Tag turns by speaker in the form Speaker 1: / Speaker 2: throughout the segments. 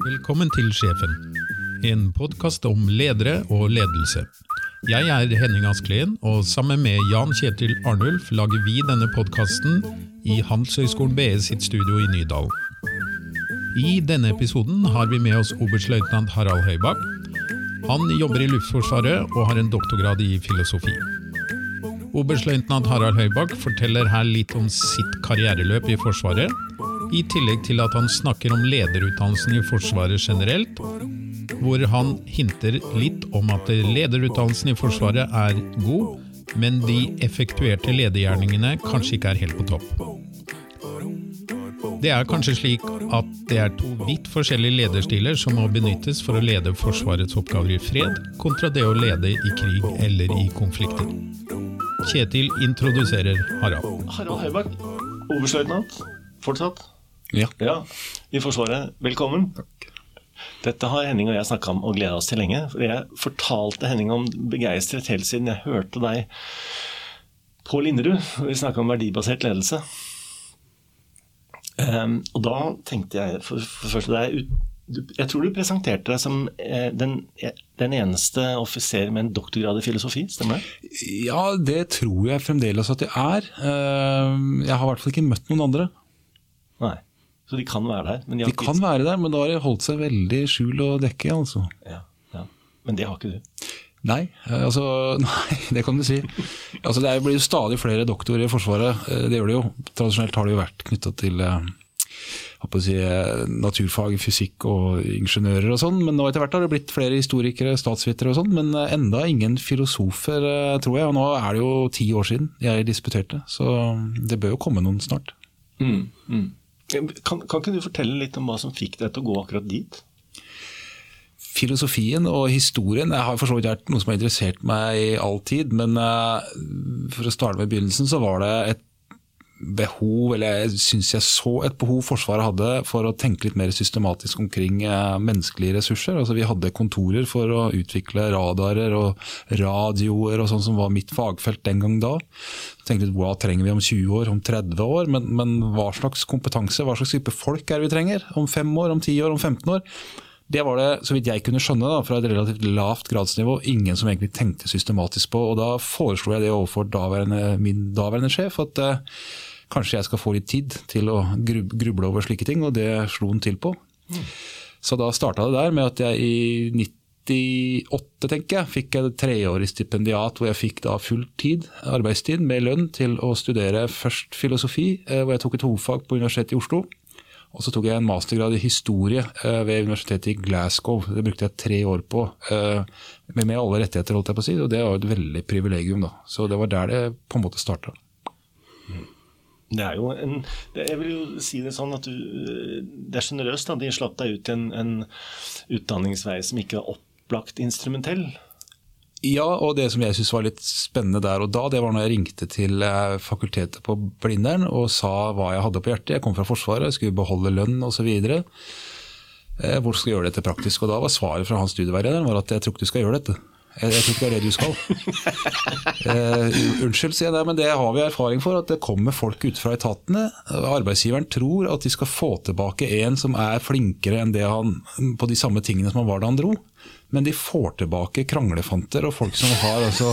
Speaker 1: Velkommen til Sjefen, en podkast om ledere og ledelse. Jeg er Henning Asklien, og sammen med Jan Kjetil Arnulf lager vi denne podkasten i Handelshøyskolen BE sitt studio i Nydalen. I denne episoden har vi med oss oberstløytnant Harald Høybakk. Han jobber i Luftforsvaret og har en doktorgrad i filosofi. Oberstløytnant Harald Høybakk forteller her litt om sitt karriereløp i Forsvaret, i tillegg til at han snakker om lederutdannelsen i Forsvaret generelt, hvor han hinter litt om at lederutdannelsen i Forsvaret er god, men de effektuerte ledergjerningene kanskje ikke er helt på topp. Det er kanskje slik at det er to vidt forskjellige lederstiler som må benyttes for å lede Forsvarets oppgaver i fred, kontra det å lede i krig eller i konflikter. Kjetil introduserer Harald.
Speaker 2: Harald Høibakk, oberstløytnant fortsatt.
Speaker 3: Ja.
Speaker 2: I Forsvaret. Velkommen. Takk. Dette har Henning og jeg snakka om og gleda oss til lenge. For jeg fortalte Henning om begeistret helt siden jeg hørte deg på Linderud. Vi snakka om verdibasert ledelse. Um, og da tenkte jeg for, for første deg ut, Jeg tror du presenterte deg som eh, den, den, eneste offiser med en doktorgrad i filosofi, stemmer det?
Speaker 3: Ja, det tror jeg fremdeles at jeg er. Uh, jeg har i hvert fall ikke møtt noen andre.
Speaker 2: Nei. Så de kan være der?
Speaker 3: de, de kan ikke... være der, men da har de holdt seg veldig skjul og dekke. altså.
Speaker 2: Ja, ja. Men det har ikke du?
Speaker 3: Nei, altså, nei, det kan du si. Altså, det blir jo stadig flere doktorer i Forsvaret. Eh, det gjør det jo. Tradisjonelt har det jo vært knytta til eh, si, naturfag, fysikk og ingeniører og sånn. Men nå etter hvert har det blitt flere historikere, statsvitere og sånn. Men eh, enda ingen filosofer, tror jeg. Og nå er det jo ti år siden jeg disputerte, så det bør jo komme noen snart.
Speaker 2: Mm, mm. Kan, kan ikke du fortelle litt om hva som fikk deg til å gå akkurat dit?
Speaker 3: Filosofien og historien jeg har for så vidt vært noe som har interessert meg i all tid. Men uh, for å starte med begynnelsen, så var det et behov, eller jeg syns jeg så et behov Forsvaret hadde for å tenke litt mer systematisk omkring uh, menneskelige ressurser. Altså Vi hadde kontorer for å utvikle radarer og radioer og sånn som var mitt fagfelt den gang da tenkte litt hva trenger vi om 20 år, om 30 år, men, men, hva slags kompetanse, hva slags type folk er det vi trenger om 5 år, om 10 år, om 15 år? Det var det, så vidt jeg kunne skjønne, da, fra et relativt lavt gradsnivå, ingen som egentlig tenkte systematisk på. og Da foreslo jeg det overfor daværende, min daværende sjef, at uh, kanskje jeg skal få litt tid til å gruble over slike ting, og det slo han til på. Mm. Så da starta det der med at jeg i 90 98, tenker jeg, fikk et treårig stipendiat hvor jeg fikk da full tid, arbeidstid med lønn til å studere først filosofi, eh, hvor jeg tok et hovedfag på Universitetet i Oslo. Og så tok jeg en mastergrad i historie eh, ved Universitetet i Glasgow. Det brukte jeg tre år på, eh, med alle rettigheter, holdt jeg på å si. Og det var et veldig privilegium, da. Så det var der det på en måte starta.
Speaker 2: Det er jo en, jeg vil jo si det sånn at du, det er sjenerøst. De slapp deg ut i en, en utdanningsvei som ikke var opplagt instrumentell.
Speaker 3: Ja, og det som jeg syntes var litt spennende der og da, det var når jeg ringte til eh, fakultetet på Blindern og sa hva jeg hadde på hjertet. Jeg kom fra Forsvaret, skulle beholde lønn osv. Eh, hvor skal jeg gjøre dette praktisk? Og da var svaret fra hans studieveileder at jeg tror ikke du skal gjøre dette. Jeg, jeg tror ikke det er det du skal. uh, unnskyld, sier jeg det, men det har vi erfaring for. At det kommer folk ut fra etatene. Arbeidsgiveren tror at de skal få tilbake en som er flinkere enn det han på de samme tingene som han var da han dro men de får tilbake kranglefanter og folk som har altså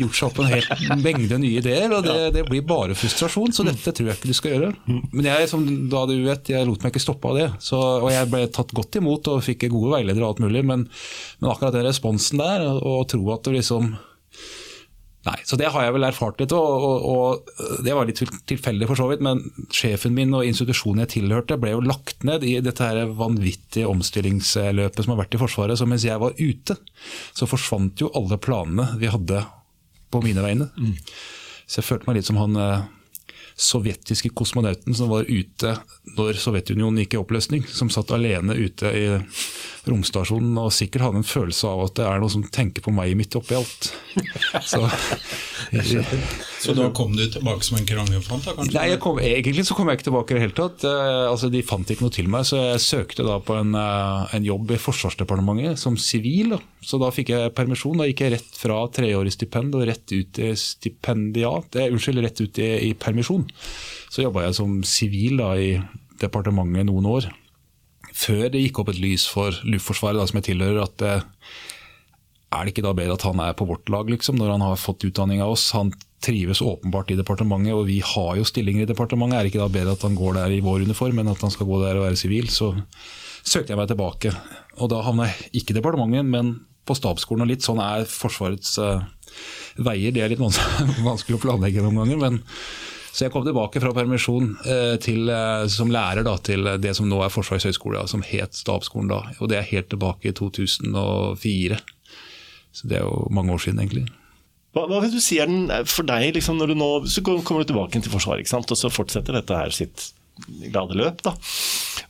Speaker 3: gjort seg opp en hel mengde nye ideer. og det, det, blir bare frustrasjon, så dette tror jeg ikke du skal gjøre. Men jeg som da du vet, jeg lot meg ikke stoppe av det. Så, og jeg ble tatt godt imot og fikk gode veiledere og alt mulig, men, men akkurat den responsen der, å tro at det liksom Nei, så det har jeg vel erfart litt, og, og, og det var litt tilfeldig for så vidt. Men sjefen min og institusjonen jeg tilhørte ble jo lagt ned i dette her vanvittige omstillingsløpet som har vært i Forsvaret. Så mens jeg var ute, så forsvant jo alle planene vi hadde på mine vegne. Mm. Så jeg følte meg litt som han eh, sovjetiske kosmonauten som var ute når Sovjetunionen gikk i oppløsning. Som satt alene ute i romstasjonen og sikkert hadde en følelse av at det er noe som tenker på meg midt oppi alt. Så,
Speaker 1: så da kom du tilbake som en kranglefant?
Speaker 3: Nei, kom, egentlig så kom jeg ikke tilbake i det hele tatt. Eh, altså, de fant ikke noe til meg, så jeg søkte da på en, eh, en jobb i Forsvarsdepartementet som sivil. Så da fikk jeg permisjon. Da gikk jeg rett fra treårig stipend og rett ut i stipendiat, eh, unnskyld, rett ut i, i permisjon. Så jobba jeg som sivil i departementet noen år. Før det gikk opp et lys for Luftforsvaret, da, som jeg tilhører, at eh, er det ikke da bedre at han er på vårt lag, liksom, når han har fått utdanning av oss? Han trives åpenbart i departementet, og vi har jo stillinger i departementet. Er det ikke da bedre at han går der i vår uniform, enn at han skal gå der og være sivil? Så søkte jeg meg tilbake. Og da havna jeg ikke i departementet, men på stabsskolen. Og litt sånn er Forsvarets uh, veier. Det er litt vanskelig å planlegge noen ganger. men så jeg kom tilbake fra permisjon eh, til, eh, som lærer da, til det som nå er Forsvarets høgskole, som het Stabsskolen da. Og det er helt tilbake i 2004. Så det er jo mange år siden, egentlig.
Speaker 2: Hva, hva vil du si er den for deg, liksom, når du nå så kommer du tilbake til Forsvaret, ikke sant? og så fortsetter dette her sitt glade løp? da.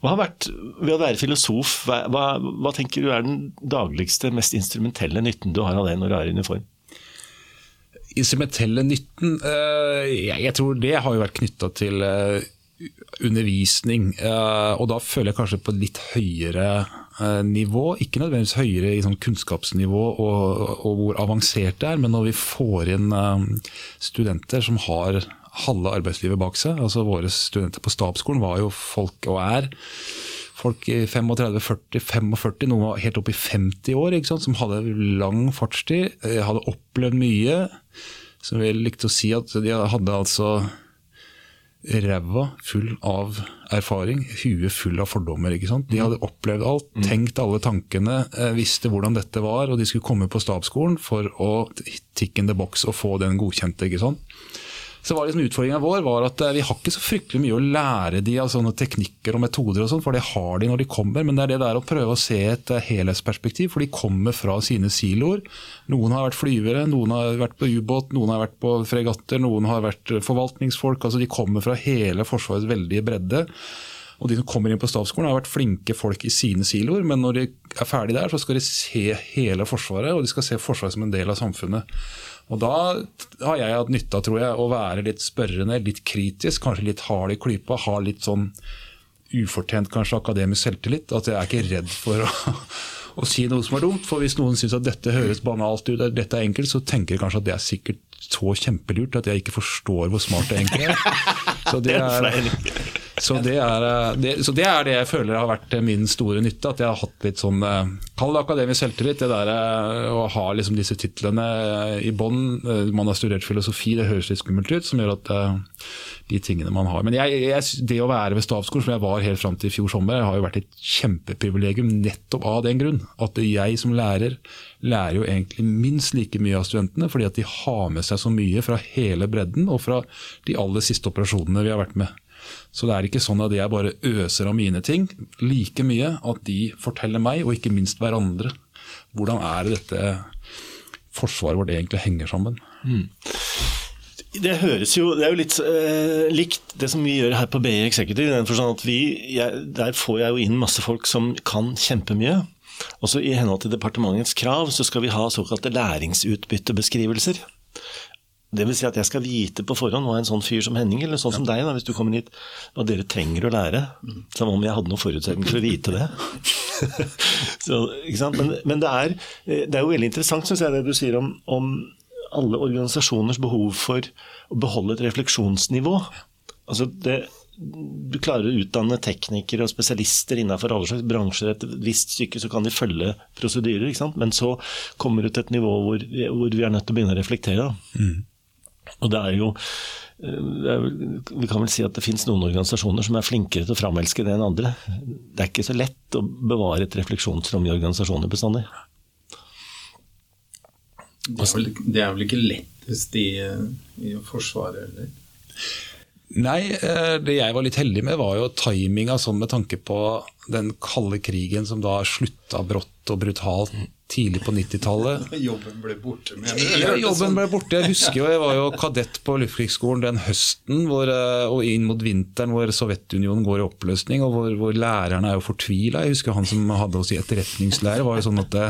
Speaker 2: Hva har vært, Ved å være filosof, hva, hva, hva tenker du er den dagligste, mest instrumentelle nytten du har av det når du er i uniform?
Speaker 3: Instrumentelle nytten uh, jeg, tror det har jo vært knytta til uh, undervisning. Uh, og da føler jeg kanskje på et litt høyere nivå. Ikke nødvendigvis høyere i sånn kunnskapsnivå og, og, hvor avansert det er, men når vi får inn studenter som har halve arbeidslivet bak seg. altså Våre studenter på stabsskolen var jo folk, og er, folk i 35-40-45, noen helt opp i 50 år, som hadde lang fartstid, eh, hadde opplevd mye. Som vi likte å si at de hadde altså ræva full av erfaring, huet full av fordommer. ikke sant? De hadde opplevd alt, mm. tenkt alle tankene, eh, visste hvordan dette var, og de skulle komme på stabsskolen for å tick in the box og få den godkjente. ikke sant? Så var liksom Utfordringa vår var at eh, vi har ikke så fryktelig mye å lære de av sånne teknikker og metoder, og sånt, for det har de når de kommer. Men det er det der å prøve å se et eh, helhetsperspektiv, for de kommer fra sine siloer. Noen har vært flyvere, noen har vært på ubåt, noen har vært på fregatter, noen har vært forvaltningsfolk. altså De kommer fra hele Forsvarets veldige bredde. Og de som kommer inn på stabsskolen har vært flinke folk i sine siloer, men når de er ferdig der, så skal de se hele Forsvaret, og de skal se Forsvaret som en del av samfunnet. Og Da har jeg hatt nytte av tror jeg, å være litt spørrende, litt kritisk, kanskje litt hard i klypa. Ha litt sånn ufortjent kanskje akademisk selvtillit. At jeg er ikke redd for å, å si noe som er dumt. For hvis noen syns at dette høres banalt ut, at dette er enkelt, så tenker jeg kanskje at det er sikkert så kjempelurt at jeg ikke forstår hvor smart det egentlig er. Så det er så det, er, eh, det, så det, er, det jeg føler har vært min store nytte. At jeg har hatt litt sånn eh, Kall det akademisk selvtillit. Det der eh, å ha liksom disse titlene i bånn. Man har studert filosofi, det høres litt skummelt ut. Som gjør at de tingene man har. Men jeg, jeg, det å være ved stavskolen, som jeg var helt fram til i fjor sommer, har jo vært et kjempeprivilegium nettopp av den grunn. At jeg som lærer lærer jo egentlig minst like mye av studentene, fordi at de har med seg så mye fra hele bredden og fra de aller siste operasjonene vi har vært med. Så det er ikke sånn at jeg bare øser av mine ting. Like mye at de forteller meg, og ikke minst hverandre, hvordan er dette forsvaret vårt egentlig henger sammen. Mm.
Speaker 2: Det høres jo Det er jo litt eh, likt det som vi gjør her på BI Executive. den forstand at vi, jeg, Der får jeg jo inn masse folk som kan kjempemye. Også I henhold til departementets krav så skal vi ha såkalte læringsutbyttebeskrivelser. Det vil si at jeg skal vite på forhånd hva en sånn fyr som Henning, eller sånn som deg, da, hvis du kommer hit, hva dere trenger å lære. Som om jeg hadde noen forutsetning for å vite det. Så, men, men det, er, det, er, jo veldig interessant, syns jeg, det du sier om, om, alle organisasjoners behov for å beholde et refleksjonsnivå. Altså det, du klarer å utdanne teknikere og spesialister innenfor alle slags bransjer et visst stykke, så kan de følge prosedyrer. Men så kommer du til et nivå hvor, hvor, vi er nødt til å begynne å reflektere. Mm. Og det er jo eh, vi kan vel si at det finnes noen organisasjoner som er flinkere til å framelske det enn andre. Det er ikke så lett å bevare et refleksjonsrom i organisasjoner bestandig.
Speaker 1: Det er vel, det er vel ikke lettest i, i Forsvaret, eller?
Speaker 3: Nei, eh, det jeg var litt heldig med, var jo timinga sånn med tanke på den kalde krigen som da slutta brått og brutalt tidlig på 90-tallet.
Speaker 1: Jobben ble borte?
Speaker 3: mener Ja, jobben ble borte. Jeg husker jo, jeg var jo kadett på Luftkrigsskolen den høsten hvor, eh, og inn mot vinteren hvor Sovjetunionen går i oppløsning og hvor, hvor lærerne er jo fortvila. Jeg husker han som hadde oss i etterretningslære, var jo sånn at det,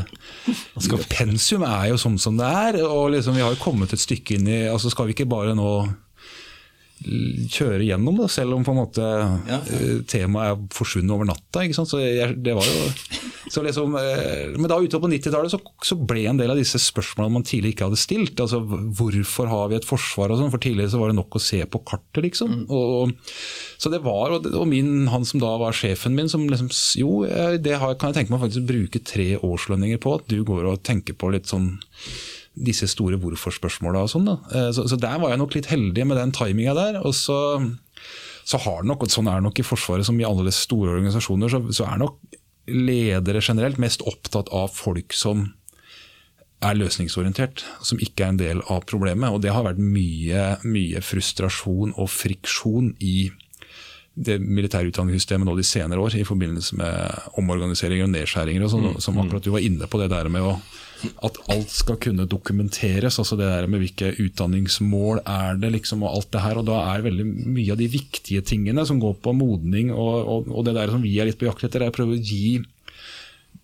Speaker 3: eh, pensum er jo sånn som det er. og liksom, Vi har jo kommet et stykke inn i altså Skal vi ikke bare nå kjøre gjennom, da, selv om på en måte ja. Eh, temaet er forsvunnet over natta. Så jeg, det var jo Så liksom, eh, men da utover på 90-tallet så, så, ble en del av disse spørsmålene man tidligere ikke hadde stilt. altså Hvorfor har vi et forsvar og sånn? For tidligere så var det nok å se på kartet, liksom. Mm. Og, så det var, og, min, han som da var sjefen min, som liksom Jo, det har, kan jeg tenke meg faktisk å bruke tre årslønninger på. At du går og tenker på litt sånn disse store hvorfor-spørsmåla og sånn. Eh, så, så, der var jeg nok litt heldig med den timinga der. og så så har nok, og sånn er nok i Forsvaret som i alle store organisasjoner, så, så er nok ledere generelt mest opptatt av folk som er løsningsorientert, som ikke er en del av problemet. Og det har vært mye, mye frustrasjon og friksjon i det militære utdanningssystemet nå de senere år, i forbindelse med omorganiseringer og nedskjæringer. Og sånn, mm, som akkurat du var inne på det der med å at alt skal kunne dokumenteres. altså det der med Hvilke utdanningsmål er det, liksom, og alt det her. og Da er veldig mye av de viktige tingene som går på modning, og, og, og det der som vi er litt på jakt etter, er å prøve å gi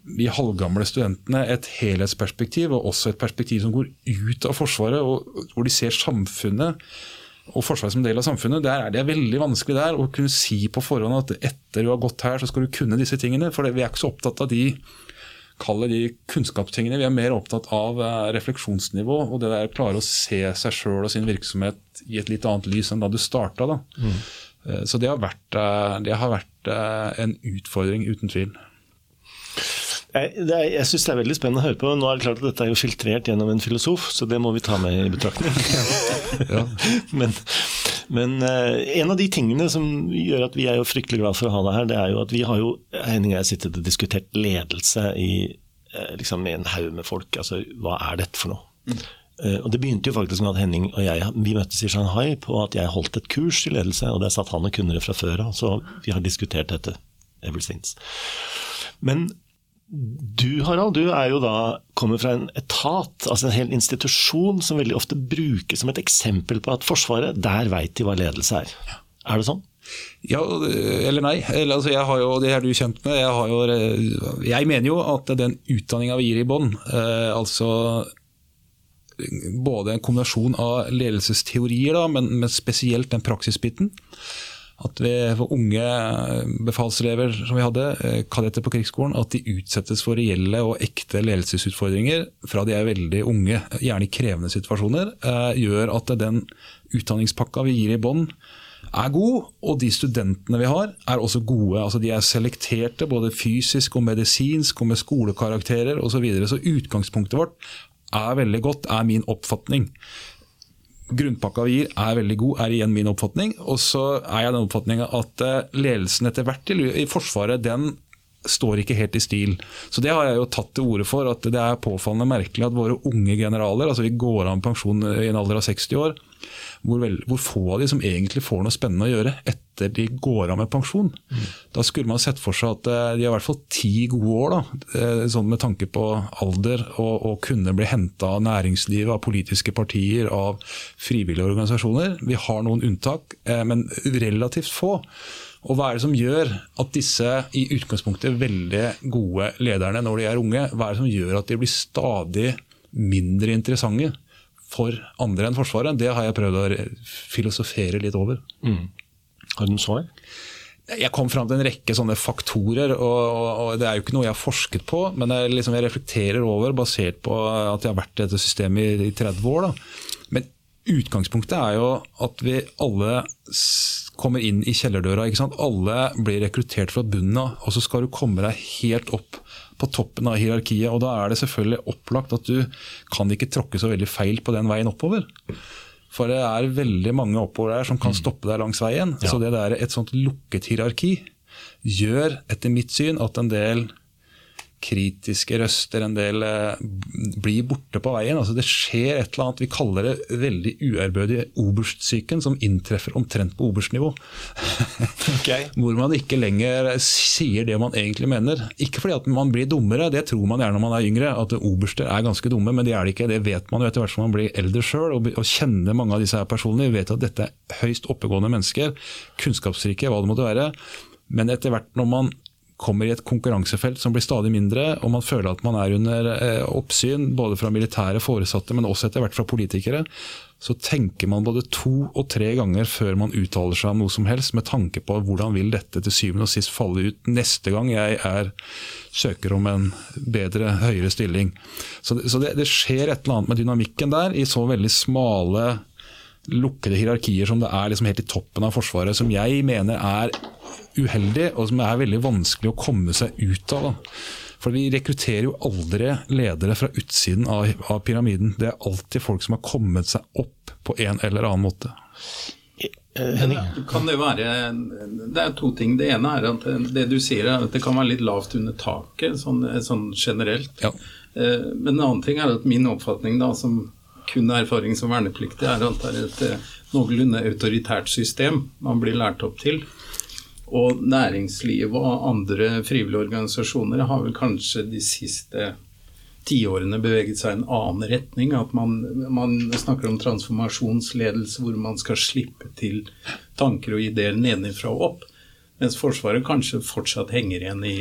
Speaker 3: de halvgamle studentene et helhetsperspektiv, og også et perspektiv som går ut av Forsvaret, og hvor de ser samfunnet og Forsvaret som del av samfunnet. Der er det veldig vanskelig der å kunne si på forhånd at etter du har gått her, så skal du kunne disse tingene. For vi er ikke så opptatt av de kaller de kunnskapstingene. Vi er mer opptatt av eh, refleksjonsnivå og det der klare å se seg sjøl og sin virksomhet i et litt annet lys enn da du starta. Mm. Eh, så det har vært, eh, det har vært en utfordring, uten tvil.
Speaker 2: Jeg, jeg syns det er veldig spennende å høre på. Nå er det klart at Dette er jo filtrert gjennom en filosof, så det må vi ta med i betraktning. ja. Men men eh, en av de tingene som gjør at vi er jo fryktelig glad for å ha deg her, det er jo at vi har jo Henning og jeg sittet og diskutert ledelse i eh, liksom en haug med folk. Altså hva er dette for noe? Mm. Uh, og Det begynte jo faktisk med at Henning og jeg vi møttes i Shanghai på at jeg holdt et kurs i ledelse, og der satt han og kunne det fra før av. Så vi har diskutert dette ever since. Men du Harald, du er jo da kommer fra en etat, altså en hel institusjon, som veldig ofte brukes som et eksempel på at Forsvaret, der veit de hva ledelse er. Er det sånn?
Speaker 3: Ja eller nei. Eller, altså, jeg har jo, det er du kjent med. Jeg, jo, jeg mener jo at den utdanninga vi gir i bånn, eh, altså både en kombinasjon av ledelsesteorier, da, men, men spesielt den praksisbiten, at for unge befalselever som vi hadde, eh, kadetter på krigsskolen, at de utsettes for reelle og ekte ledelsesutfordringer fra de er veldig unge, gjerne i krevende situasjoner, eh, gjør at den utdanningspakka vi gir i bånn, er god, og de studentene vi har, er også gode. Altså de er selekterte både fysisk og medisinsk og med skolekarakterer osv. Så, videre. så utgangspunktet vårt er veldig godt, er min oppfatning grunnpakka vi gir er veldig god, er igjen min oppfatning. Og så er jeg den oppfatninga at eh, ledelsen etter hvert i Forsvaret den står ikke helt i stil. Så Det har jeg jo tatt til orde for. at Det er påfallende merkelig at våre unge generaler, altså vi går av med pensjon i en alder av 60 år, hvor, vel, hvor, få av de som egentlig får noe spennende å gjøre etter de går av med pensjon. Mm. Da skulle man sett for seg at eh, de har i hvert fall ti gode år, da, eh, sånn med tanke på alder, og, og kunne bli henta av næringslivet, av politiske partier, av frivillige organisasjoner. Vi har noen unntak, eh, men relativt få. Og Hva er det som gjør at disse i utgangspunktet veldig gode lederne når de er unge, hva er det som gjør at de blir stadig mindre interessante? For andre enn Forsvaret, det har jeg prøvd å filosofere litt over. Mm.
Speaker 2: Har du noe svar?
Speaker 3: Jeg kom fram til en rekke sånne faktorer, og, og, det er jo ikke noe jeg har forsket på, men jeg, liksom, jeg reflekterer over, basert på at jeg har vært i dette systemet i, i 30 år. Da. Men utgangspunktet er jo at vi alle kommer inn i kjellerdøra. Alle blir rekruttert fra bunnen av, og så skal du komme deg helt opp på toppen av hierarkiet. og Da er det selvfølgelig opplagt at du kan ikke tråkke så veldig feil på den veien oppover. For det er veldig mange oppover der som kan mm. stoppe deg langs veien. Ja. Så det der, et sånt lukket hierarki gjør etter mitt syn at en del kritiske røster, en del eh, blir borte på veien. Altså Det skjer et eller annet, vi kaller det veldig uærbødig oberstsyken, som inntreffer omtrent på oberstnivå. Okay. Hvor man ikke lenger sier det man egentlig mener. Ikke fordi at man blir dummere, det tror man gjerne når man er yngre, at oberster er ganske dumme, men det er det ikke. Det vet man jo etter hvert som man blir eldre sjøl og, og, kjenner mange av disse her personene. Vi vet at dette er høyst oppegående mennesker, kunnskapsrike, hva det måtte være. Men etter hvert når man kommer i et konkurransefelt som blir stadig mindre, og man føler at man er under eh, oppsyn både fra militære foresatte, men også etter hvert fra politikere, så tenker man både to og tre ganger før man uttaler seg om noe som helst, med tanke på hvordan vil dette til syvende og sist falle ut neste gang jeg er søker om en bedre, høyere stilling. Så, så det, det skjer et eller annet med dynamikken der, i så veldig smale lukkede hierarkier som det er liksom helt i toppen av Forsvaret, som jeg mener er uheldig, og som er veldig vanskelig å komme seg ut av. For vi rekrutterer jo aldri ledere fra utsiden av, av, pyramiden. Det er alltid folk som har kommet seg opp på en eller annen måte.
Speaker 1: Kan det være Det er to ting. Det ene er at det du sier er at det kan være litt lavt under taket, sånn, sånn generelt. Ja. Eh, men en annen ting er at min oppfatning da, som kun erfaring som vernepliktig, er at det er et eh, noenlunde autoritært system man blir lært opp til. Og næringslivet og andre frivillige organisasjoner har vel kanskje de siste tiårene beveget seg i en annen retning. At man, man, snakker om transformasjonsledelse hvor man skal slippe til tanker og ideer nedenfra og opp. Mens Forsvaret kanskje fortsatt henger igjen i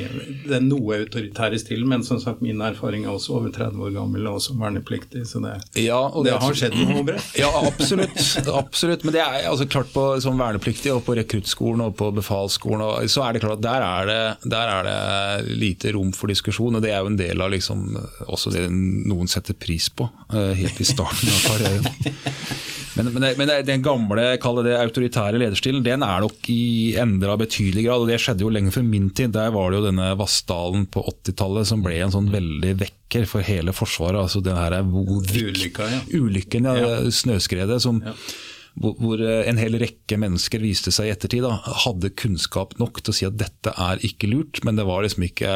Speaker 1: den noe autoritære stilen. Men som sagt, min erfaring er også over 30 år gammel og som vernepliktig. Så det, ja, det, det har skjedd noe bra.
Speaker 3: Ja, absolutt. absolutt. Men det er altså klart på som vernepliktig og på rekruttskolen og på befalsskolen, så er det klart at der er det, der er det, lite rom for diskusjon. Og det er jo en del av liksom, også det noen setter pris på uh, helt i starten av karrieren. Men, men, men, den gamle det autoritære lederstilen den er nok i endra betydelig grad. og Det skjedde jo lenge før min tid. Der var det jo denne Vassdalen på 80-tallet som ble en sånn veldig vekker for hele Forsvaret. altså den her
Speaker 1: Ulykka, ja.
Speaker 3: Ulykken, ja, ja. snøskredet. som ja hvor en hel rekke mennesker viste seg i ettertid da, hadde kunnskap nok til å si at dette er ikke lurt, men det var liksom ikke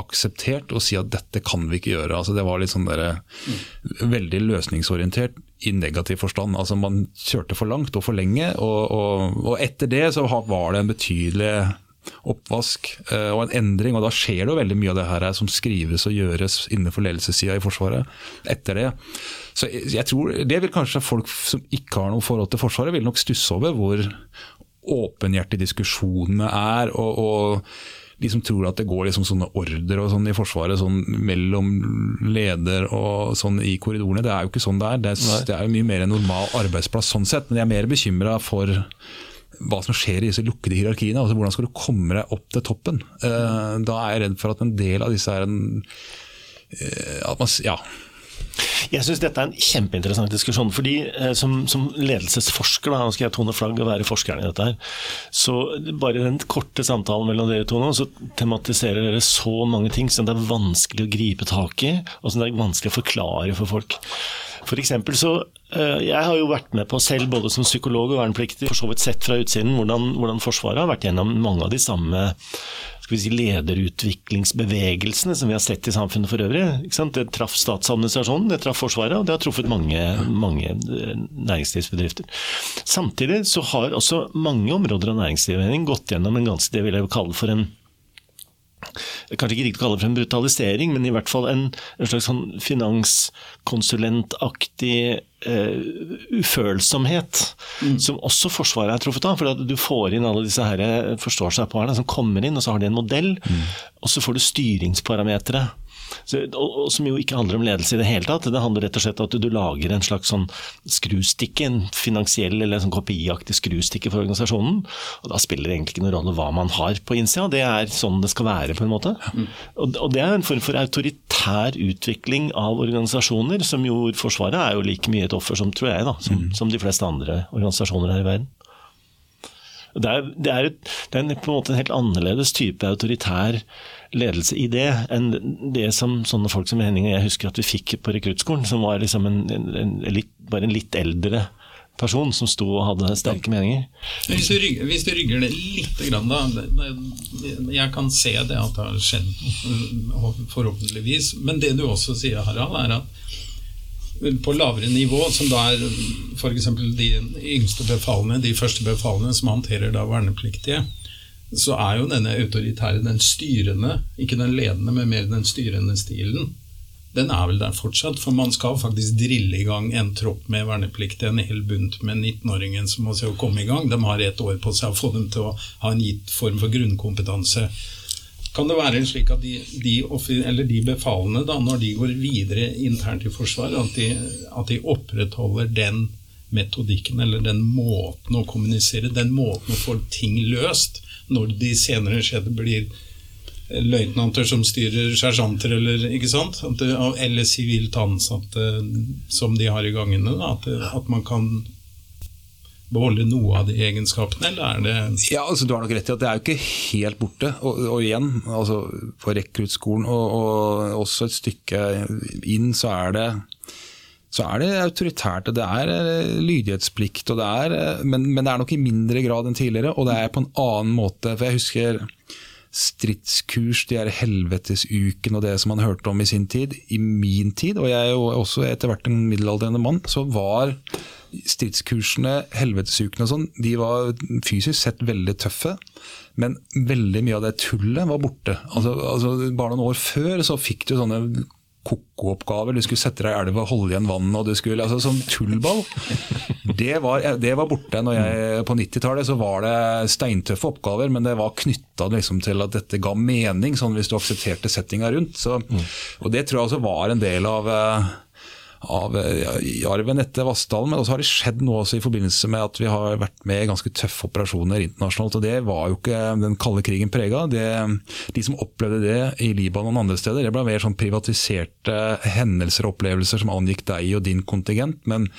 Speaker 3: akseptert å si at dette kan vi ikke gjøre. Altså, det var litt sånn der, veldig løsningsorientert i negativ forstand. Altså Man kjørte for langt og for lenge, og, og, og etter det så var det en betydelig oppvask uh, og en endring. og Da skjer det jo veldig mye av det her som skrives og gjøres innenfor ledelsessida i Forsvaret etter det. Så jeg tror Det vil kanskje folk som ikke har noe forhold til Forsvaret, vil nok stusse over hvor åpenhjertige diskusjonene er. og, og de som tror at det går liksom sånne ordre og sånn i Forsvaret sånn mellom leder og sånn i korridorene. Det er jo ikke sånn det er. Det er, det er mye mer en normal arbeidsplass sånn sett. Men jeg er mer bekymra for hva som skjer i disse lukkede hierarkiene. altså Hvordan skal du komme deg opp til toppen? Uh, da er jeg redd for at en del av disse er en uh, at man, ja,
Speaker 2: jeg syns dette er en kjempeinteressant diskusjon. fordi eh, Som, som ledelsesforsker, da, nå skal jeg tone flagg og være forskeren i dette her, så bare den korte samtalen mellom dere to nå, så tematiserer dere så mange ting som det er vanskelig å gripe tak i, og som det er vanskelig å forklare for folk. For eksempel så eh, Jeg har jo vært med på selv, både som psykolog og vernepliktig, for så vidt sett fra utsiden hvordan, hvordan Forsvaret har vært gjennom mange av de samme skal vi si, lederutviklingsbevegelsene som vi har sett i samfunnet for øvrig. Det traff statsadministrasjonen, det traff Forsvaret, og det har truffet mange, mange eh, næringslivsbedrifter. Samtidig så har også mange områder av næringslivet gått gjennom en ganske, det vil jeg kalle for en Kanskje ikke riktig å kalle det for en brutalisering, men i hvert fall en, en slags sånn finanskonsulentaktig uh, ufølsomhet, mm. som også Forsvaret er truffet av. For du får inn alle disse her forståelsesapparene som kommer inn, og så har de en modell, mm. og så får du styringsparametere. Så, og, og, som jo ikke handler om ledelse i det hele tatt. Det handler rett og slett om at du, du lager en slags sånn skrustikke, en finansiell eller en sånn kopiaktig skrustikke for organisasjonen. Og da spiller det egentlig ikke noen rolle hva man har på innsida, det er sånn det skal være på en måte. Mm. Og, og, det er en form for autoritær utvikling av organisasjoner, som jo Forsvaret er jo like mye et offer som, tror jeg, da, som, mm. som de fleste andre organisasjoner her i verden. Det er, det, er et, det er, på en måte en helt annerledes type autoritær ledelse i det, enn det som sånne folk som Henning og jeg husker at vi fikk på rekruttskolen, som var liksom en, en, en litt, bare en litt eldre person som sto og hadde sterke meninger.
Speaker 1: Hvis du, rygger, hvis du rygger det litt, da Jeg kan se det at det har skjedd, forhåpentligvis. Men det du også sier, Harald, er at på lavere nivå, som da er f.eks. de yngste befalene, de første befalene som håndterer da vernepliktige, så er jo denne autoritære, den styrende, ikke den ledende, men mer den styrende stilen, den er vel der fortsatt. For man skal faktisk drille i gang en tropp med vernepliktige, en hel bunt med 19-åringen som må se å komme i gang. De har ett år på seg å få dem til å ha en gitt form for grunnkompetanse Kan det være slik at de, de, de befalene, da, når de går videre internt i Forsvaret, at de, at de opprettholder den metodikken eller den måten å kommunisere, den måten å få ting løst, når de senere skjedde blir løytnanter som styrer sersjanter, eller, ikke sant? Eller sivilt ansatte som de har i gangene. At, at, man kan beholde noe av de egenskapene, eller er det
Speaker 3: Ja, altså Du har nok rett i at det er jo ikke helt borte. Og, og igjen, altså på rekruttskolen og, og også et stykke inn, så er det så er det autoritært, det er eh, lydighetsplikt, det er, eh, men, men, det er nok i mindre grad enn tidligere, og det er på en annen måte. For jeg husker stridskurs, de her helvetesuken og det som man hørte om i sin tid. I min tid, og jeg er jo også etter hvert en middelaldrende mann, så var stridskursene, helvetesukene og sånn, de var fysisk sett veldig tøffe. Men veldig mye av det tullet var borte. Altså, altså Bare noen år før så fikk du sånne ko-ko-oppgaver. Du skulle sette deg i elva, holde igjen vannet og du skulle, altså Sånn tullball. Det var, det var borte. Når jeg, på 90-tallet så var det steintøffe oppgaver, men det var knytta liksom til at dette ga mening, sånn hvis du aksepterte settinga rundt. Så, og Det tror jeg også var en del av uh, av arven etter Vassdalen. Men også har det skjedd noe også i forbindelse med at vi har vært med i ganske tøffe operasjoner internasjonalt. og Det var jo ikke den kalde krigen prega. De som opplevde det i Libanon og andre steder, det ble mer sånn privatiserte hendelser og opplevelser som angikk deg og din kontingent. men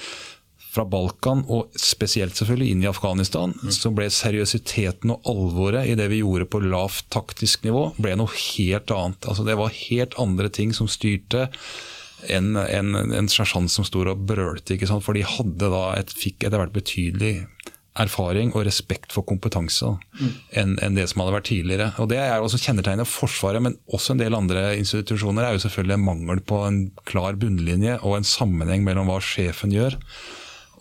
Speaker 3: fra Balkan, og spesielt selvfølgelig inn i Afghanistan, mm. så ble seriøsiteten og alvoret i det vi gjorde på lavt taktisk nivå, ble noe helt annet. Altså Det var helt andre ting som styrte en, en, en sersjant som sto og brølte. ikke sant? For de hadde da et, fikk etter hvert betydelig erfaring og respekt for kompetanse mm. enn en det som hadde vært tidligere. Og Det er også kjennetegnet Forsvaret, men også en del andre institusjoner, er jo selvfølgelig mangel på en klar bunnlinje og en sammenheng mellom hva sjefen gjør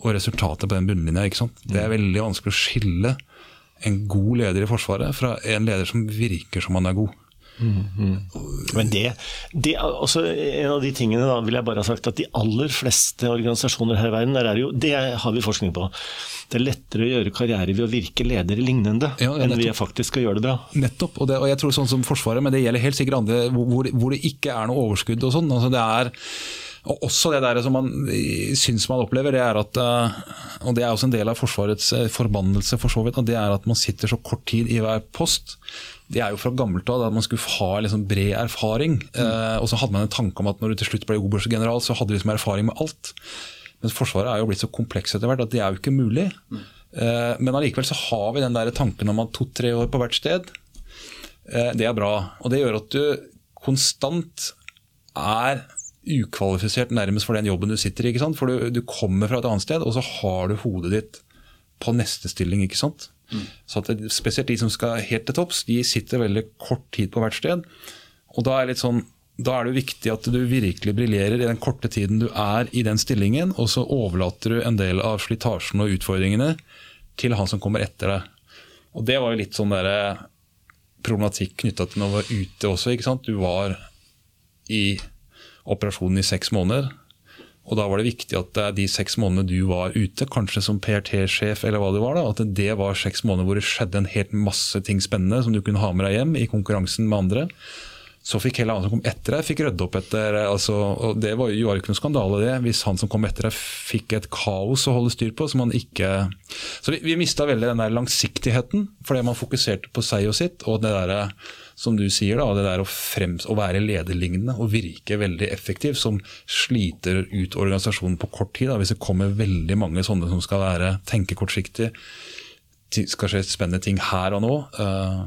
Speaker 3: og resultatet på den bunnlinja. ikke? Det er veldig vanskelig å skille en god leder i Forsvaret fra en leder som virker som han er god.
Speaker 2: Mm, Men det, det også En av de tingene da, vil jeg bare ha sagt at de aller fleste organisasjoner her i verden, der er jo, det har vi forskning på. Det er lettere å gjøre karriere ved å virke leder lignende ja, enn ved faktisk å gjøre det bra.
Speaker 3: Nettopp, og, det, og, jeg tror sånn som Forsvaret, men det gjelder helt sikkert andre hvor, hvor det ikke er noe overskudd og sånn. altså det er og også det der som man syns man opplever, det er at eh, og det er også en del av Forsvarets eh, forbannelse, for så vidt, og det er at man sitter så kort tid i hver post det er jo fra gammelt av at man skulle ha liksom bred erfaring. Mm. Og så hadde man en tanke om at når du til slutt ble oberstgeneral, så hadde du liksom erfaring med alt. Men Forsvaret er jo blitt så komplekst etter hvert at det er jo ikke mulig. Mm. Men allikevel så har vi den der tanken om at to-tre år på hvert sted, det er bra. Og det gjør at du konstant er ukvalifisert nærmest for den jobben du sitter i. ikke sant? For du, du kommer fra et annet sted, og så har du hodet ditt på neste stilling. ikke sant? Mm. Så det, Spesielt de som skal helt til topps, de sitter veldig kort tid på hvert sted. Og da er, sånn, da er det viktig at du virkelig briljerer i den korte tiden du er i den stillingen, og så overlater du en del av slitasjen og utfordringene til han som kommer etter deg. Og Det var jo litt sånn der eh, problematikk knytta til når du var ute også. ikke sant? Du var i operasjonen i seks måneder. Og Da var det viktig at de seks månedene du var ute, kanskje som PRT-sjef, eller hva det var, da, at det var seks måneder hvor det skjedde en helt masse ting spennende som du kunne ha med deg hjem i konkurransen med andre. Så fikk hele han som kom etter deg, fikk rydde opp etter altså, og Det var jo ikke noe skandale, det, hvis han som kom etter deg fikk et kaos å holde styr på. som han ikke... Så Vi, vi mista veldig den der langsiktigheten, fordi man fokuserte på seg og sitt. og det der, som du sier, da, det der å, frems, å være lederlignende og virke veldig effektiv, som sliter ut organisasjonen på kort tid. Da, hvis det kommer veldig mange sånne som skal være, tenke kortsiktig, skal skje spennende ting her og nå. Uh,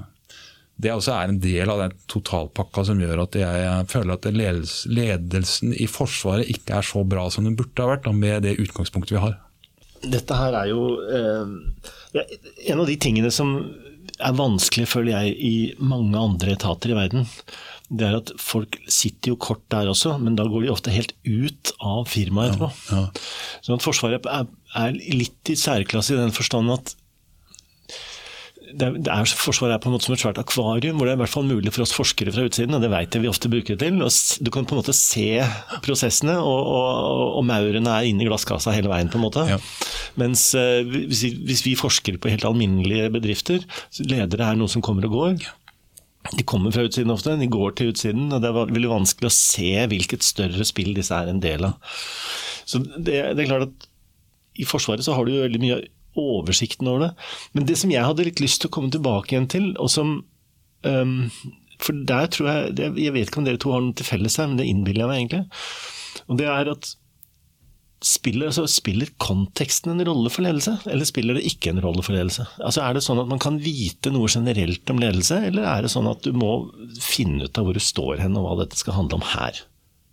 Speaker 3: det også er en del av den totalpakka som gjør at jeg føler at ledelsen i Forsvaret ikke er så bra som den burde ha vært, med det utgangspunktet vi har.
Speaker 2: Dette her er jo eh, en av de tingene som er vanskelig, føler jeg, i mange andre etater i verden. Det er at folk sitter jo kort der også, men da går de ofte helt ut av firmaet etterpå. Ja, ja. Så Forsvaret er, er, litt i særklasse i den forstand at det er, Forsvaret er på en måte som et svært akvarium, hvor det er i hvert fall mulig for oss forskere fra utsiden, og det vet jeg vi ofte bruker det til. Du kan på en måte se prosessene, og, og, og maurene er inne i glasskassa hele veien. på en måte. Ja. Mens uh, hvis, hvis, vi forsker på helt alminnelige bedrifter, ledere er noe som kommer og går. de kommer fra utsiden ofte, de går til utsiden, og det er veldig vanskelig å se hvilket større spill disse er en del av. Så det, det er klart at i Forsvaret så har du jo veldig mye oversikten over det. Men det som jeg hadde litt lyst til å komme tilbake igjen til, og som um, For der tror jeg Jeg vet ikke om dere to har noe til felles her, men det innbiller jeg meg egentlig. Og det er at Spiller, altså, spiller, konteksten en rolle for ledelse, eller spiller det ikke en rolle for ledelse? Altså Er det sånn at man kan vite noe generelt om ledelse, eller er det sånn at du må finne ut av hvor du står hen, og hva dette skal handle om her?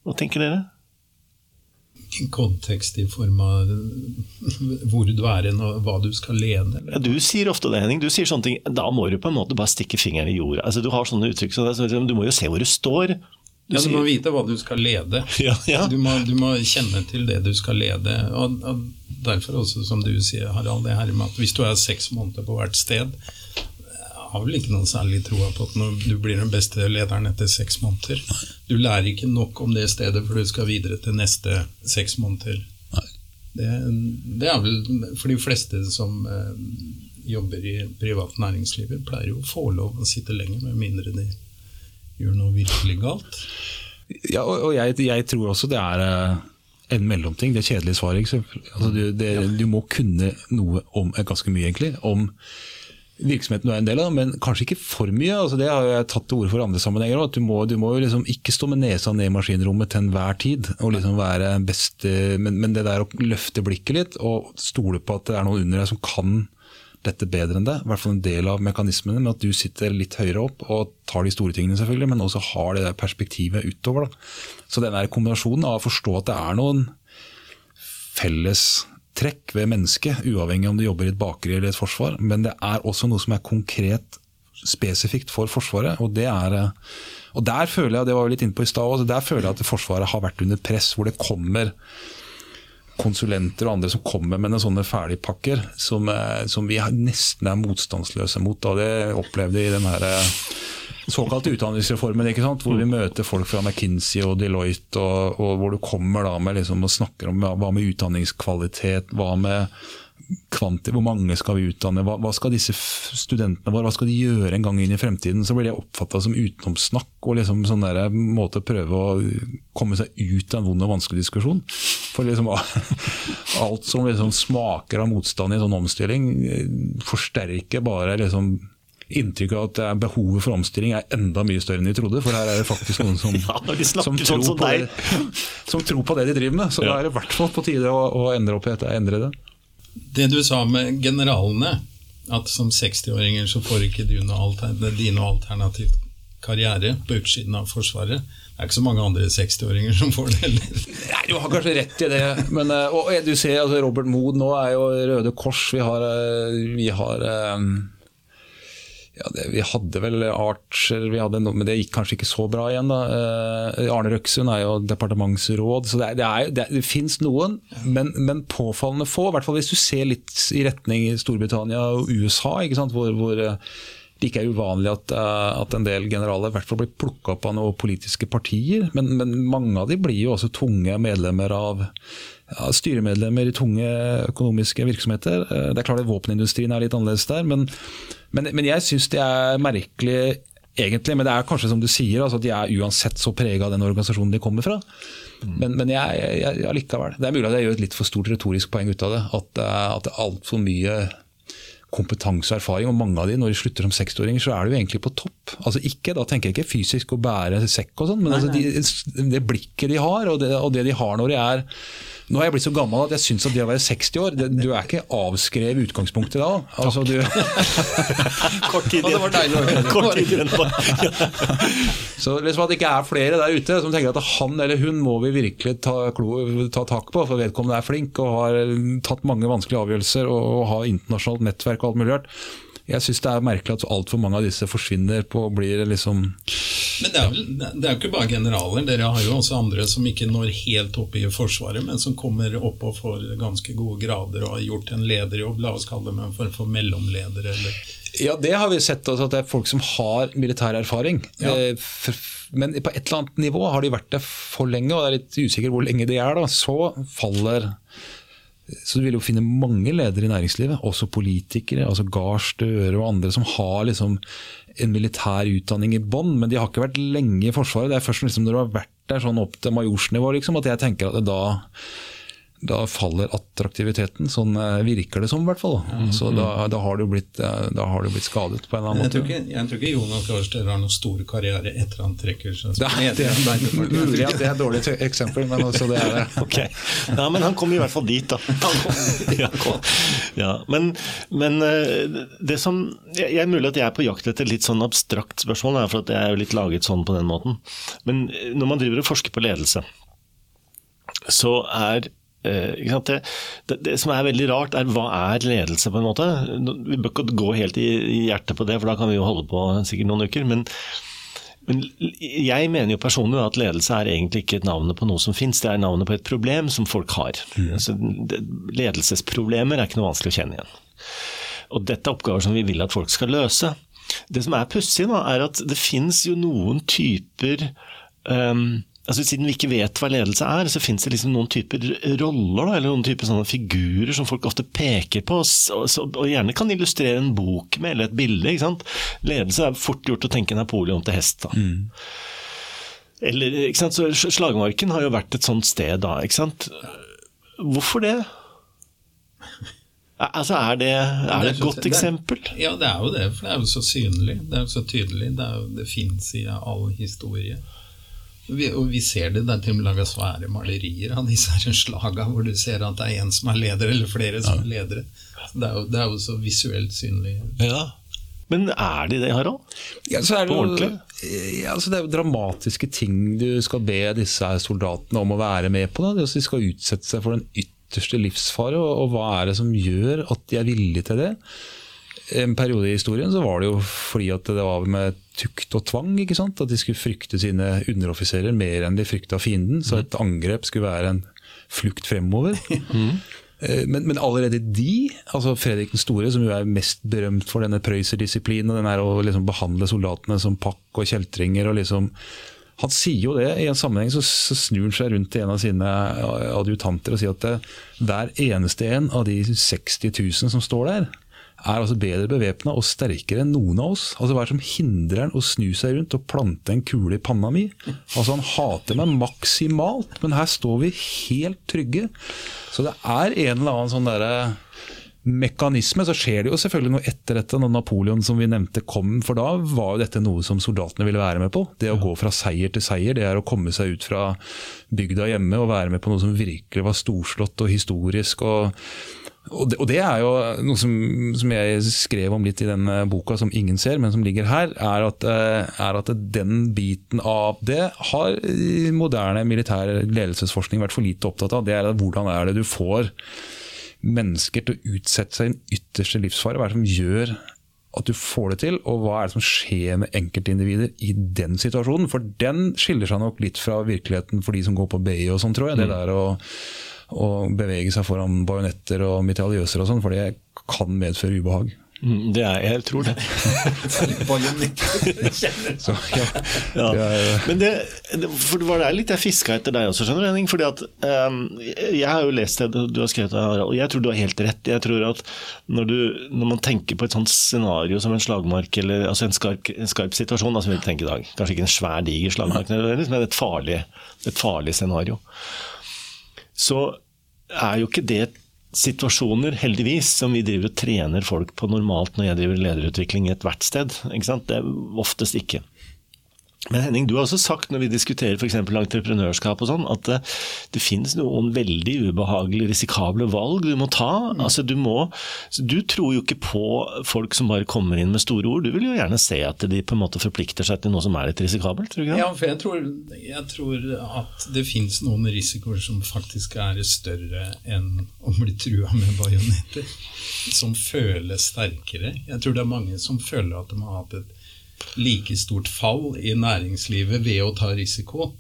Speaker 2: Hva tenker dere?
Speaker 1: Kontekst i form av hvor du er hen og hva du skal lede?
Speaker 2: Ja, du sier ofte det, Henning. Du sier sånne ting. Da må du på en måte bare stikke fingeren i jorda. Altså, du har sånne uttrykk så du må jo se hvor du står.
Speaker 1: Du, ja, du må vite hva du skal lede.
Speaker 2: Ja, ja.
Speaker 1: Du, må, du, må, kjenne til det du skal lede. Og, og Derfor også, som du sier, Harald, det her med at hvis du er seks måneder på hvert sted har vel ikke noe særlig troa på at du blir den beste lederen etter seks måneder. Du lærer ikke nok om det stedet for du skal videre til neste seks måneder. Det, det, er vel for de fleste som eh, jobber i privat næringsliv, pleier jo å få lov å sitte lenger, med mindre de gjør noe virkelig galt?
Speaker 3: Ja, og jeg, jeg tror også det er eh, en mellomting. Det er kjedelige svaret. Altså, du, det, du, må kunne noe om eh, ganske mye, egentlig. Om virksomheten du er en del av, men kanskje ikke for mye. Altså, det har jeg tatt til orde for andre sammenhenger. òg. du må, du må liksom ikke stå med nesa ned i maskinrommet til enhver tid. og liksom være best, men, men, det der å løfte blikket litt og stole på at det er noen under deg som kan dette bedre enn det. I hvert fall en del av mekanismene med at du sitter litt høyere opp og tar de store tingene, selvfølgelig, men også har det der perspektivet utover. Da. Så den kombinasjonen av å forstå at det er noen felles trekk ved mennesket, uavhengig om du jobber i et bakeri eller et forsvar, men det er også noe som er konkret spesifikt for Forsvaret. og det er og Der føler jeg det var vi litt inne på i sted, der føler jeg at Forsvaret har vært under press, hvor det kommer konsulenter og andre som kommer med noen sånne ferdigpakker som, eh, som vi nesten er motstandsløse mot. Da. Det opplevde vi i den her eh, såkalte utdanningsreformen, ikke sant? hvor vi møter folk fra McKinsey og Deloitte, og, og hvor du kommer da med liksom, og snakker om hva med utdanningskvalitet, hva med kvanti, hvor mange skal vi utdanne, hva, hva, skal disse studentene våre hva skal de gjøre en gang inn i fremtiden? Så blir det oppfatta som utenomsnakk og liksom sånn der, måte å prøve å komme seg ut av en vond og vanskelig diskusjon. For liksom, alt som liksom smaker av motstand i en sånn omstilling, forsterker bare liksom inntrykk av at behovet for omstilling er enda mye større enn de trodde. For her er det faktisk noen som,
Speaker 2: ja, de
Speaker 3: som,
Speaker 2: sånn
Speaker 3: tror,
Speaker 2: som,
Speaker 3: på det, som tror på det de driver med. Så ja. da er det i hvert fall på tide å, å endre opp i dette, endre det.
Speaker 1: Det du sa med generalene, at som 60-åringer så får ikke du noe alternativ, de alternativ karriere på utsiden av Forsvaret. Det er ikke så mange andre 60-åringer som får det heller.
Speaker 3: Nei, Du har kanskje rett i det. Men, eh, og du ser altså Robert Mood nå er jo Røde Kors. Vi har, eh, vi har um ja, det, vi hadde vel Archer, vi hadde, men det gikk kanskje ikke så bra igjen. da. Eh, Arne Røksund er jo departementsråd, så det, det, er, det, det fins noen, men, men, påfallende få. I hvert fall hvis du ser litt i retning Storbritannia og USA, hvor, hvor, eh, det ikke er uvanlig at, eh, at en del generaler i hvert fall blir plukka opp av noen politiske partier. Men, men, mange av de blir jo også tunge medlemmer av ja, styremedlemmer i tunge økonomiske virksomheter. Det er klart at Våpenindustrien er litt annerledes der, men men, men jeg syns det er merkelig egentlig, men det er kanskje som du sier, altså at de er uansett så prega av den organisasjonen de kommer fra. Men, men jeg, jeg, jeg, likevel. Det er mulig at jeg gjør et litt for stort retorisk poeng ut av det. At, at det er altfor mye kompetanse og erfaring, og mange av de når de slutter som 60-åringer, så er de jo egentlig på topp. Altså ikke, Da tenker jeg ikke fysisk å bære sekk og sånn, men altså de, det blikket de har, og det, og det de har når de er nå har jeg blitt så gammel at jeg syns at det å være 60 år det, Du er ikke avskrevet utgangspunktet da. Altså, du...
Speaker 2: Kort tid igjen.
Speaker 3: Kort tid igjen. så liksom at det ikke er flere der ute som tenker at han eller hun må vi virkelig ta, ta tak på, for vedkommende er flink og har tatt mange vanskelige avgjørelser og, og har internasjonalt nettverk og alt mulig rart. Jeg syns det er merkelig at altfor mange av disse forsvinner på og blir liksom
Speaker 1: Men det er, vel, det er jo ikke bare generaler. Dere har jo også andre som ikke når helt opp i Forsvaret, men som kommer opp og får ganske gode grader og har gjort en lederjobb. La oss kalle dem en form for mellomleder. Eller.
Speaker 3: Ja, det har vi sett. Også, at det er folk som har militær erfaring. Ja. Eh, men på et eller annet nivå har de vært der for lenge, og det er litt usikkert hvor lenge de er. da, Så faller Så du vil jo finne mange ledere i næringslivet, også politikere, altså Gahr Støre og andre, som har liksom en militær utdanning i bånn, men de har ikke vært lenge i Forsvaret. Det er først liksom når du har vært der sånn opp til majorsnivå liksom, at jeg tenker at da da faller attraktiviteten. Sånn eh, virker det som, i hvert fall. Mm, så da, da, har du blitt, eh, da har du blitt skadet på en eller annen
Speaker 1: måte.
Speaker 3: Jeg
Speaker 1: tror ikke, jeg tror ikke Jonas Gahr har noen stor karriere etter han trekker seg.
Speaker 3: Det, mulig at det er et dårlig eksempel, men også det er det.
Speaker 2: Okay. Ja, men han kom i hvert fall dit, da. ja, ja, men, men, eh, det som Jeg er mulig at jeg er på jakt etter litt sånn abstrakt spørsmål, for at jeg er jo litt laget sånn på den måten. Men når man driver og forsker på ledelse, så er det, det, det, som er veldig rart, er hva er ledelse, på en måte? Vi bør ikke gå helt i, i hjertet på det, for da kan vi jo holde på sikkert noen uker. Men, men jeg mener jo personlig at ledelse er egentlig ikke et navnet på noe som fins, det er navnet på et problem som folk har. Mm. Altså, ledelsesproblemer er ikke noe vanskelig å kjenne igjen. Og dette er oppgaver som vi vil at folk skal løse. Det som er pussig, er at det fins jo noen typer um, altså Siden vi ikke vet hva ledelse er, så finnes det liksom noen typer roller da, eller noen typer sånne figurer som folk ofte peker på, og, og, gjerne kan illustrere en bok med eller et bilde. ikke sant? Ledelse er fort gjort å tenke Napoleon til hest. da. Mm. Eller, ikke sant? Så Slagmarken har jo vært et sånt sted da. ikke sant? Hvorfor det? Altså, Er det, er det et godt eksempel?
Speaker 1: Ja, det er jo det. For det er jo så synlig. Det er jo så tydelig. Det, er jo, det fins i all historie. Vi, og vi ser det, det er til og med laga svære malerier av disse her slaga, hvor du ser at det er en som er leder, eller flere som er ledere. Det er, jo, det er jo så visuelt synlig.
Speaker 2: Ja. Men er de det, Harald?
Speaker 3: Ja, så er det, jo, ja, altså det er jo dramatiske ting du skal be disse soldatene om å være med på. Da. De skal utsette seg for den ytterste livsfare, og, og hva er det som gjør at de er villige til det? En periode i historien så var det jo fordi at det var med tukt og tvang. ikke sant? At de skulle frykte sine underoffiserer mer enn de frykta fienden. Så et angrep skulle være en flukt fremover. Mm. Men, men, allerede de, altså Fredrik den store, som jo er mest berømt for denne prøyserdisiplinen, den her å liksom behandle soldatene som pakk og kjeltringer og liksom han sier jo det i en sammenheng, så, så snur han seg rundt til en av sine adjutanter og sier at det, hver eneste en av de 60 000 som står der, er altså bedre bevæpna og sterkere enn noen av oss. Altså Hva er det som hindrer han å snu seg rundt og plante en kule i panna mi? Altså Han hater meg maksimalt, men her står vi helt trygge. Så det er en eller annen sånn derre mekanisme. Så skjer det jo selvfølgelig noe etter dette, når Napoleon som vi nevnte kom. For da var jo dette noe som soldatene ville være med på. Det å gå fra seier til seier, det er å komme seg ut fra bygda hjemme og være med på noe som virkelig var storslått og historisk. og og det, og det, er jo noe som, som, jeg skrev om litt i denne boka, som ingen ser, men som ligger her, er at, eh, er at den biten av det har moderne militær ledelsesforskning vært for lite opptatt av. Det er Hvordan er det du får mennesker til å utsette seg i en ytterste livsfare? Hva er det som gjør at du får det til, og hva er det som skjer med enkeltindivider i den situasjonen? For den skiller seg nok litt fra virkeligheten for de som går på BI og sånn, tror jeg. Det mm. der å å bevege seg foran bajonetter og mitraljøser og sånn, for det kan medføre ubehag.
Speaker 2: Mm, det er, jeg tror det.
Speaker 3: Så, ja.
Speaker 2: ja. Men det, for det var der litt jeg fiska etter deg også, skjønner du, Henning. Fordi at um, Jeg har jo lest det du har skrevet, og jeg tror du har helt rett. Jeg tror at når, du, når man tenker på et sånt scenario som en slagmark, eller altså en skarp, en skarp situasjon, da, som vi tenker i dag, kanskje ikke en svær, diger slagmark, men et farlig, et farlig scenario så er jo ikke det situasjoner, heldigvis, som vi driver og trener folk på normalt når jeg driver lederutvikling i et sant? Det er oftest ikke. Men Henning, du har også sagt når vi diskuterer f.eks. entreprenørskap og sånn, at det, det, finnes noen veldig ubehagelige, risikable valg du må ta. Mm. Altså, du, må, du tror jo ikke på folk som bare kommer inn med store ord. Du vil jo gjerne se at de på en måte forplikter seg til noe som er litt risikabelt? tror du?
Speaker 1: Ja, for jeg tror, jeg tror at det finnes noen risikoer som faktisk er større enn å bli trua med bajonetter. Som føles sterkere. Jeg tror det er mange som føler at de har hatt et like stort fall i næringslivet ved å ta risiko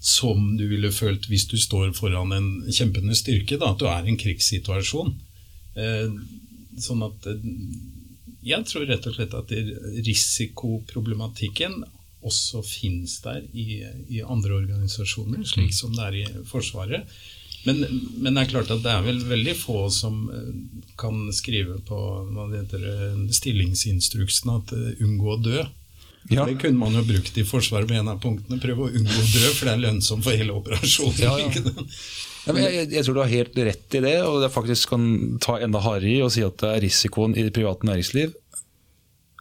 Speaker 1: som du ville følt hvis du står foran en kjempende styrke, da, at du er i en krigssituasjon. Eh, sånn at eh, Jeg tror rett og slett at risikoproblematikken også finnes der i, i andre organisasjoner, slik som det er i Forsvaret. Men, men, det er klart at det er vel veldig få som eh, kan skrive på hva det heter, eh, stillingsinstruksen at uh, unngå å dø. Ja. Det kunne man jo brukt i Forsvaret med en av punktene. Prøve å unngå å dø, for det er lønnsomt for hele operasjonen. Ja, ja.
Speaker 3: Jeg, jeg, tror du har helt rett i det, og det faktisk kan ta enda hardere i å si at risikoen i det private næringsliv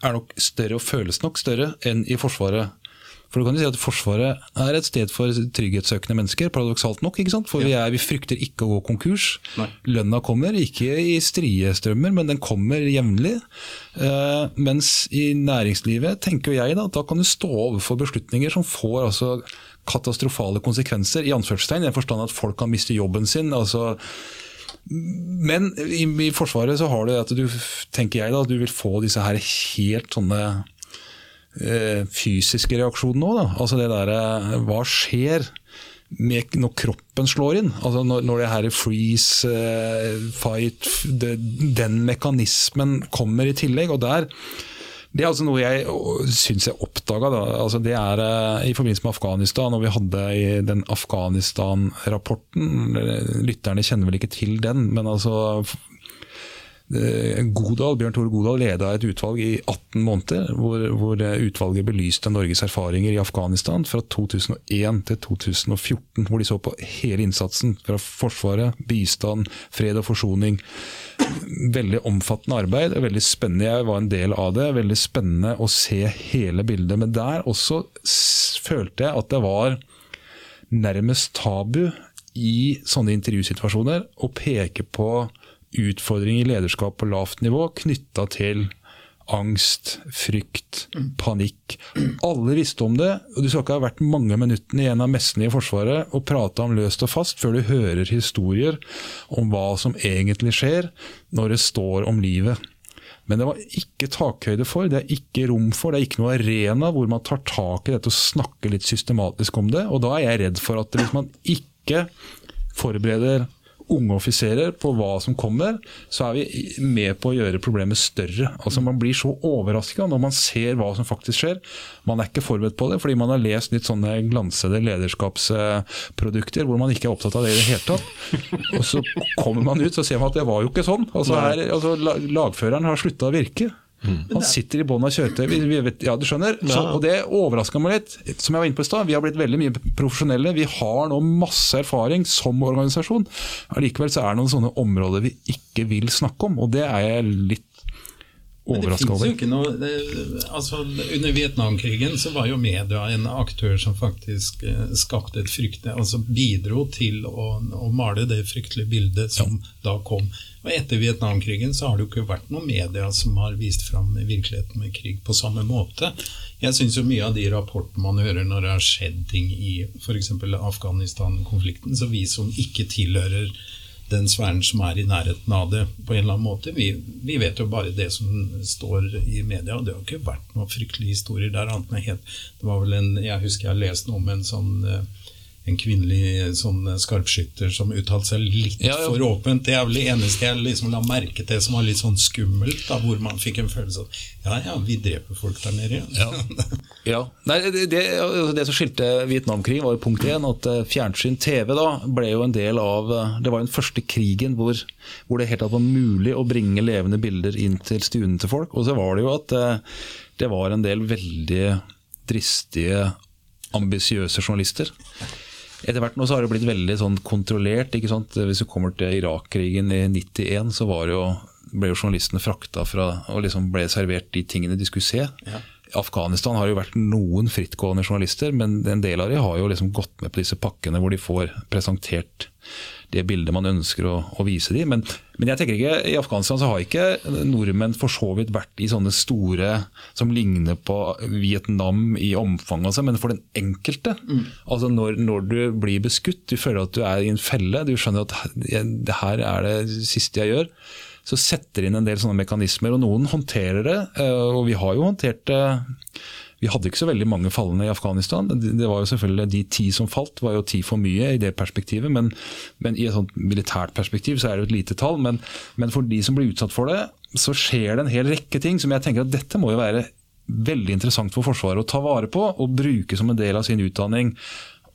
Speaker 3: er nok større, og føles nok større, enn i Forsvaret. For du kan jo si at Forsvaret er et sted for trygghetssøkende mennesker, paradoksalt nok. ikke sant? For vi, er, vi, frykter ikke å gå konkurs. Nei. Lønna kommer, ikke i strie strømmer, men den kommer jevnlig. Uh, mens i næringslivet tenker jeg da, at da kan du stå overfor beslutninger som får altså katastrofale konsekvenser, i anførselstegn, i den forstand at folk kan miste jobben sin. altså men i, i, Forsvaret så har du at du tenker jeg da, du vil få disse her helt sånne fysiske reaksjonene òg. Altså det derre Hva skjer med, når kroppen slår inn? Altså når, når det her freeze, eh, fight, det, den mekanismen kommer i tillegg. og der det er altså noe jeg syns jeg oppdaga. Altså det er i forbindelse med Afghanistan, og vi hadde i den Afghanistan-rapporten Lytterne kjenner vel ikke til den, men altså Eh, Godal, Bjørn Tore Godal leda et utvalg i 18 måneder, hvor, hvor, utvalget belyste Norges erfaringer i Afghanistan fra 2001 til 2014. Hvor de så på hele innsatsen fra Forsvaret, bistand, fred og forsoning. Veldig omfattende arbeid, veldig spennende. Jeg var en del av det. Veldig spennende å se hele bildet. Men der også følte jeg at det var nærmest tabu i sånne intervjusituasjoner å peke på utfordring i lederskap på lavt nivå knytta til angst, frykt, panikk. Alle visste om det, og du skal ikke ha vært mange minuttene i en av messene i Forsvaret og prate om løst og fast før du hører historier om hva som egentlig skjer når det står om livet. Men det var ikke takhøyde for, det er ikke rom for, det er ikke noe arena hvor man tar tak i dette og snakker litt systematisk om det. Og da er jeg redd for at hvis man ikke forbereder unge offiserer på hva som kommer, så er vi med på å gjøre problemet større. Altså Man blir så overraska når man ser hva som faktisk skjer. Man er ikke forberedt på det, fordi man har lest litt sånne glansede lederskapsprodukter hvor man ikke er opptatt av det i det hele tatt. Og så kommer man ut og ser man at det var jo ikke sånn. Altså, her, altså Lagføreren har slutta å virke. Mm. Han sitter i bånn av kjøretøyet. Ja, du skjønner. Så, og det overraska meg litt. Som jeg var inne på i stad, vi har blitt veldig mye profesjonelle. Vi har nå masse erfaring som organisasjon. Allikevel så er det noen sånne områder vi ikke vil snakke om, og det er jeg litt over.
Speaker 1: Noe, det, altså, under Vietnamkrigen så var jo media en aktør som faktisk eh, skapte et frykt, altså bidro til å, å, male det fryktelige bildet som ja. da kom. Og Etter Vietnamkrigen så har det jo ikke vært noen media som har vist fram virkeligheten med krig på samme måte. Jeg syns jo mye av de rapportene man hører når det har skjedd ting i f.eks. Afghanistan-konflikten, så vi som ikke tilhører den sfæren som er i nærheten av det, på en eller annen måte. Vi, vi, vet jo bare det som står i media, og det har ikke vært noen fryktelige historier der. annet enn helt, det var vel en, Jeg husker jeg leste noe om en sånn eh, en kvinnelig sånn skarpskytter som uttalte seg litt ja, ja. for åpent. Det er vel det eneste jeg liksom la merke til som var litt sånn skummelt, da, hvor man fikk en følelse av ja, ja, vi dreper folk der nede. Ja.
Speaker 3: ja. Nei, det, det, altså, det, som skilte Vietnamkrigen, var jo punkt én at eh, fjernsyn, TV, da, ble jo en del av eh, Det var den første krigen hvor, hvor det helt tatt var mulig å bringe levende bilder inn til stuene til folk. Og så var det jo at eh, det var en del veldig dristige, ambisiøse journalister. Etter hvert nå så har det blitt veldig sånn kontrollert. ikke sant? Hvis du kommer til Irak-krigen i 91, så jo, ble jo journalistene frakta fra og liksom ble servert de tingene de skulle se. Ja. Afghanistan har jo vært noen frittgående journalister, men en del av dem har jo liksom gått med på disse pakkene hvor de får presentert det bildet man ønsker å, å vise dem. Men, men, jeg tenker ikke, i Afghanistan så har ikke nordmenn for så vidt vært i sånne store som ligner på Vietnam i omfang, altså, men for den enkelte. Mm. Altså når, når, du blir beskutt, du føler at du er i en felle, du skjønner at det her er det siste jeg gjør. Så setter inn en del sånne mekanismer, og noen håndterer det. Eh, og vi har jo håndtert det vi hadde ikke så veldig mange fallende i Afghanistan. Det var jo selvfølgelig De ti som falt, var jo ti for mye i det perspektivet. Men, men i et sånt militært perspektiv så er det jo et lite tall. Men, men, for de som blir utsatt for det, så skjer det en hel rekke ting som jeg tenker at dette må jo være veldig interessant for Forsvaret å ta vare på og bruke som en del av sin utdanning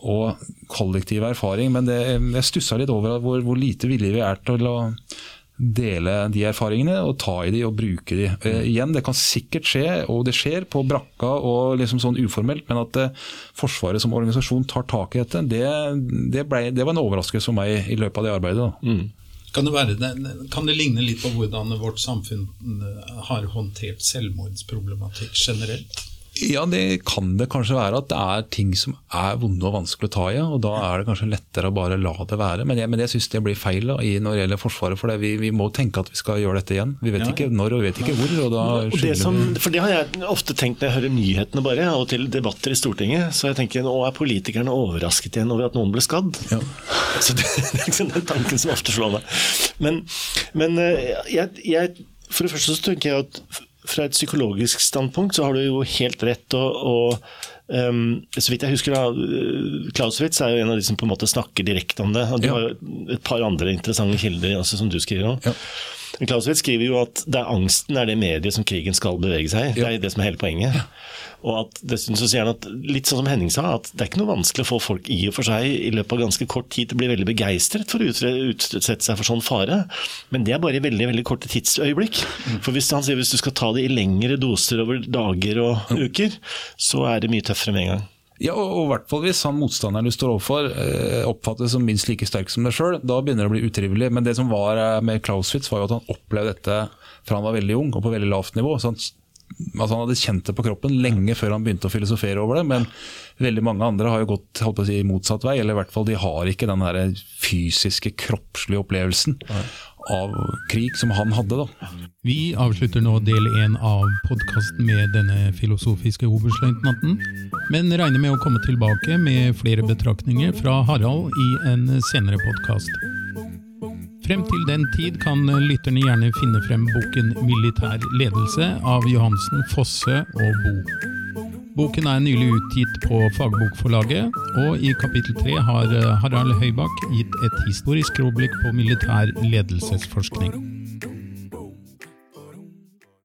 Speaker 3: og kollektiv erfaring. Men det, jeg stussa litt over hvor, hvor lite villige vi er til å dele de erfaringene og ta i de og bruke de. Eh, igjen, Det kan sikkert skje, og det skjer på brakka og liksom sånn uformelt, men at eh, Forsvaret som organisasjon tar tak i dette, det, det, ble, det var en overraskelse for meg i løpet av det arbeidet. Mm.
Speaker 1: Kan, det være, kan det ligne litt på hvordan vårt samfunn eh, har håndtert selvmordsproblematikk generelt?
Speaker 3: Ja, det kan det kanskje være. At det er ting som er vonde og vanskelig å ta i. og Da er det kanskje lettere å bare la det være. Men jeg, men jeg syns det blir feil da, når det gjelder Forsvaret. For vi, vi, må tenke at vi skal gjøre dette igjen. Vi vet ja. ikke når og vi vet ikke hvor. og da og
Speaker 2: det som, For det har jeg ofte tenkt når jeg hører nyhetene bare, og til debatter i Stortinget. Så jeg tenker nå er politikerne overrasket igjen over at noen ble skadd. Ja. Så det, det, er liksom den tanken som ofte slår meg. Men, men eh, jeg, jeg, for det første så tenker jeg at fra et psykologisk standpunkt så har du jo helt rett. og, og um, så vidt jeg husker da, Clausewitz er jo en av de som på en måte snakker direkte om det. og Du ja. har jo et par andre interessante kilder altså, som du skriver om. Ja. Clausewitz skriver jo at det er angsten er det mediet som krigen skal bevege seg i. Det er det som er hele poenget. Og at dessuten så sier han at, litt sånn som Henning sa, at det er ikke noe vanskelig å få folk i og for seg i løpet av ganske kort tid til å bli veldig begeistret for å utsette seg for sånn fare. Men det er bare i veldig veldig korte tidsøyeblikk. For hvis han sier hvis du skal ta det i lengre doser over dager og uker, så er det mye tøffere med en gang.
Speaker 3: Ja, og og hvert fall hvis han motstanderen du står overfor eh, oppfattes som minst like sterk som deg sjøl, da begynner det å bli utrivelig. Men det som var eh, med Clauswitz, var jo at han opplevde dette fra han var veldig ung og på veldig lavt nivå. så han altså Han hadde kjent det på kroppen lenge før han begynte å filosofere over det. Men veldig mange andre har jo gått holdt på å si, motsatt vei. Eller i hvert fall de har ikke den der fysiske, kroppslige opplevelsen av krig som han hadde. da.
Speaker 1: Vi avslutter nå del én av podkasten med denne filosofiske oberstløytnanten, men regner med å komme tilbake med flere betraktninger fra Harald i en senere podkast. Frem til den tid kan lytterne gjerne finne frem boken 'Militær ledelse' av Johansen, Fosse og Bo. Boken er nylig utgitt på Fagbokforlaget, og i kapittel tre har Harald Høybakk gitt et historisk overblikk på militær ledelsesforskning.